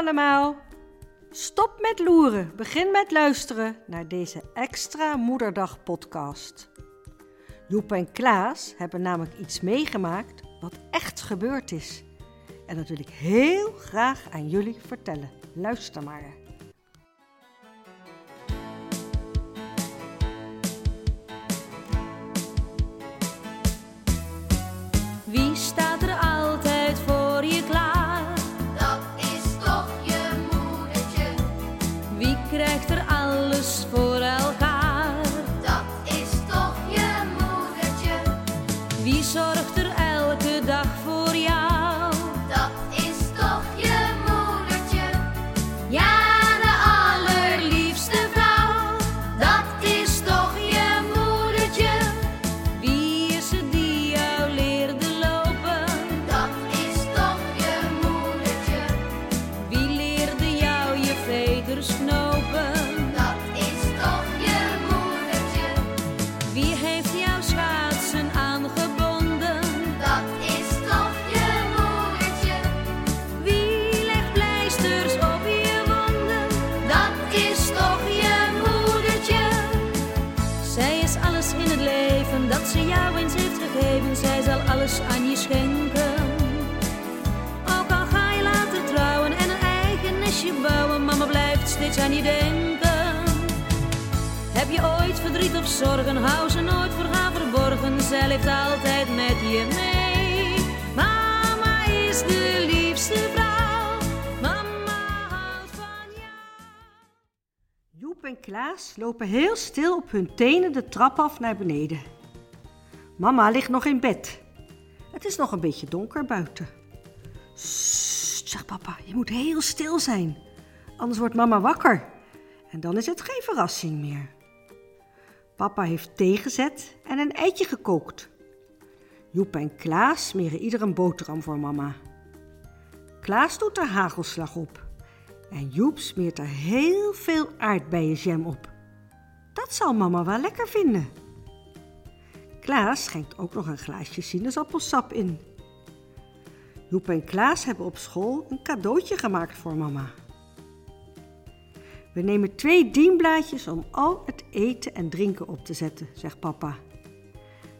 allemaal. Stop met loeren, begin met luisteren naar deze extra Moederdag podcast. Joep en Klaas hebben namelijk iets meegemaakt wat echt gebeurd is. En dat wil ik heel graag aan jullie vertellen. Luister maar. Aan je schenken. Ook al ga je later trouwen en een eigen nestje bouwen, mama blijft steeds aan je denken. Heb je ooit verdriet of zorgen, hou ze nooit voor haar verborgen. Zij leeft altijd met je mee. Mama is de liefste vrouw. Mama houdt van jou. Joep en Klaas lopen heel stil op hun tenen de trap af naar beneden. Mama ligt nog in bed. Het is nog een beetje donker buiten. Sst, zegt papa, je moet heel stil zijn. Anders wordt mama wakker. En dan is het geen verrassing meer. Papa heeft thee gezet en een eitje gekookt. Joep en Klaas smeren ieder een boterham voor mama. Klaas doet er hagelslag op. En Joep smeert er heel veel aardbeienjam op. Dat zal mama wel lekker vinden. Klaas schenkt ook nog een glaasje sinaasappelsap in. Joep en Klaas hebben op school een cadeautje gemaakt voor mama. We nemen twee dienblaadjes om al het eten en drinken op te zetten, zegt papa.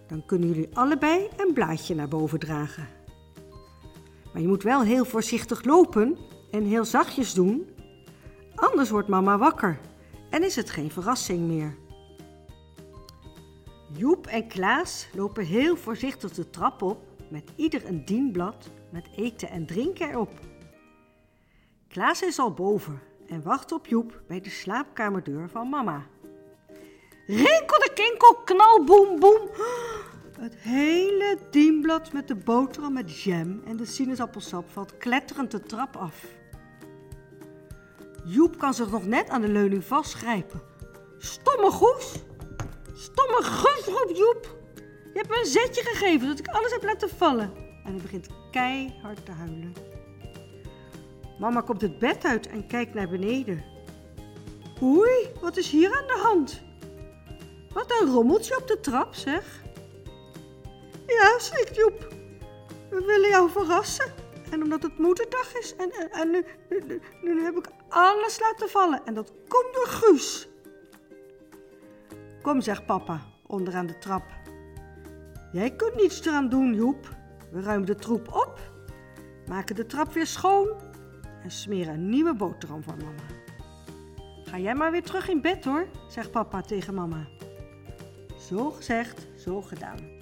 Dan kunnen jullie allebei een blaadje naar boven dragen. Maar je moet wel heel voorzichtig lopen en heel zachtjes doen. Anders wordt mama wakker en is het geen verrassing meer. Joep en Klaas lopen heel voorzichtig de trap op met ieder een dienblad met eten en drinken erop. Klaas is al boven en wacht op Joep bij de slaapkamerdeur van mama. Rinkel de kinkel, knal, boem, boem. Het hele dienblad met de boterham met jam en de sinaasappelsap valt kletterend de trap af. Joep kan zich nog net aan de leuning vastgrijpen. Stomme goes! Stomme gus, roept Joep. Je hebt me een zetje gegeven dat ik alles heb laten vallen. En hij begint keihard te huilen. Mama komt het bed uit en kijkt naar beneden. Oei, wat is hier aan de hand? Wat een rommeltje op de trap, zeg. Ja, schrikt Joep. We willen jou verrassen. En omdat het moederdag is en, en, en nu, nu, nu, nu heb ik alles laten vallen. En dat komt door Guus. Kom, zegt papa, onderaan de trap. Jij kunt niets eraan doen, Joep. We ruimen de troep op, maken de trap weer schoon en smeren een nieuwe boterham voor mama. Ga jij maar weer terug in bed hoor, zegt papa tegen mama. Zo gezegd, zo gedaan.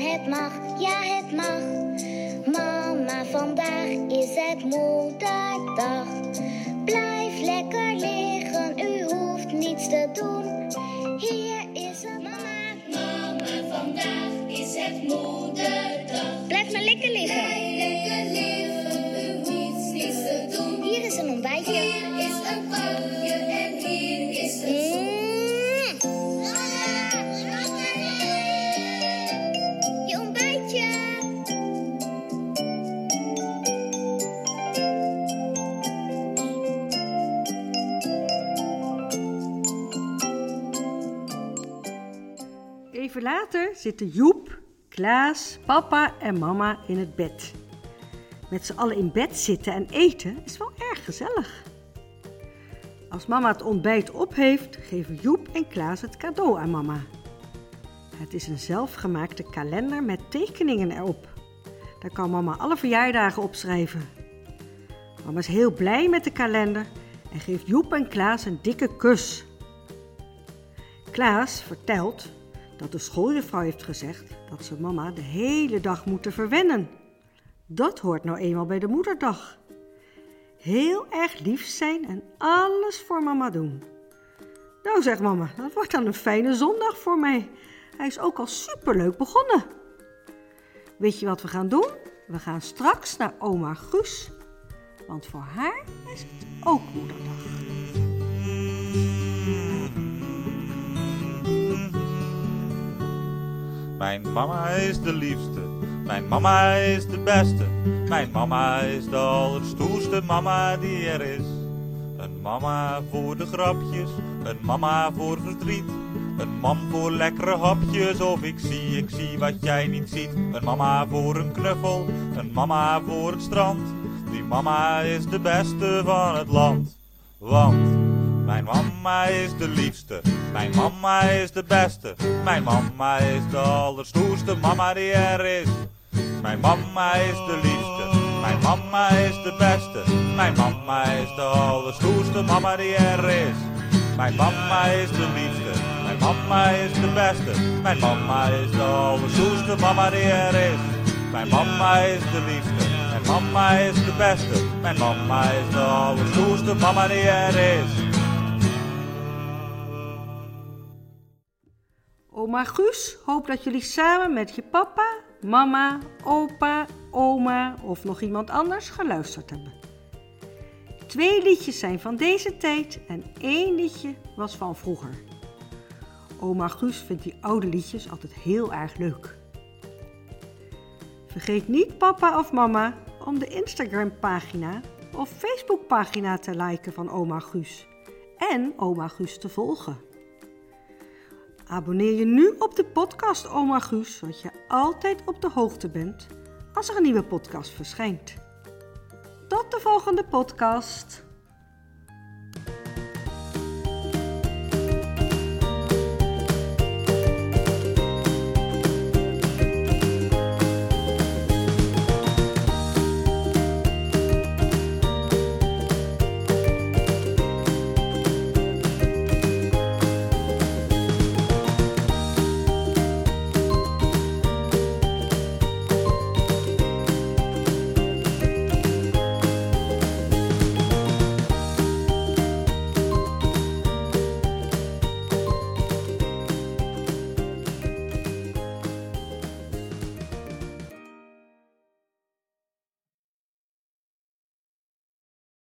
Het mag, ja het mag. Mama, vandaag is het moederdag. Blijf lekker liggen, u hoeft niets te doen. Later zitten Joep, Klaas, papa en mama in het bed. Met z'n allen in bed zitten en eten is wel erg gezellig. Als mama het ontbijt op heeft, geven Joep en Klaas het cadeau aan mama. Het is een zelfgemaakte kalender met tekeningen erop. Daar kan mama alle verjaardagen opschrijven. Mama is heel blij met de kalender en geeft Joep en Klaas een dikke kus. Klaas vertelt dat de schooljuffrouw heeft gezegd dat ze mama de hele dag moeten verwennen. Dat hoort nou eenmaal bij de moederdag. Heel erg lief zijn en alles voor mama doen. Nou, zegt mama, dat wordt dan een fijne zondag voor mij. Hij is ook al superleuk begonnen. Weet je wat we gaan doen? We gaan straks naar oma Guus, want voor haar is het ook moederdag. Mijn mama is de liefste, mijn mama is de beste. Mijn mama is de allerstoerste mama die er is. Een mama voor de grapjes, een mama voor verdriet. Een mam voor lekkere hapjes of ik zie, ik zie wat jij niet ziet. Een mama voor een knuffel, een mama voor het strand. Die mama is de beste van het land. Want mijn mama is de liefste, mijn mama is de beste. Mijn mama is de allerstoerste mama die er is. Mijn mama is de liefste, mijn mama is de beste. Mijn mama is de allerstoerste mama die er is. Mijn mama is de liefste, mijn mama is de beste. Mijn mama is de allerstoerste mama die er is. Mijn mama is de liefste, mijn mama is de beste. Mijn mama is de allerstoerste mama die er is. Oma Guus hoopt dat jullie samen met je papa, mama, opa, oma of nog iemand anders geluisterd hebben. Twee liedjes zijn van deze tijd en één liedje was van vroeger. Oma Guus vindt die oude liedjes altijd heel erg leuk. Vergeet niet papa of mama om de Instagram pagina of Facebook pagina te liken van oma Guus en oma Guus te volgen. Abonneer je nu op de podcast Oma Guus, zodat je altijd op de hoogte bent als er een nieuwe podcast verschijnt. Tot de volgende podcast.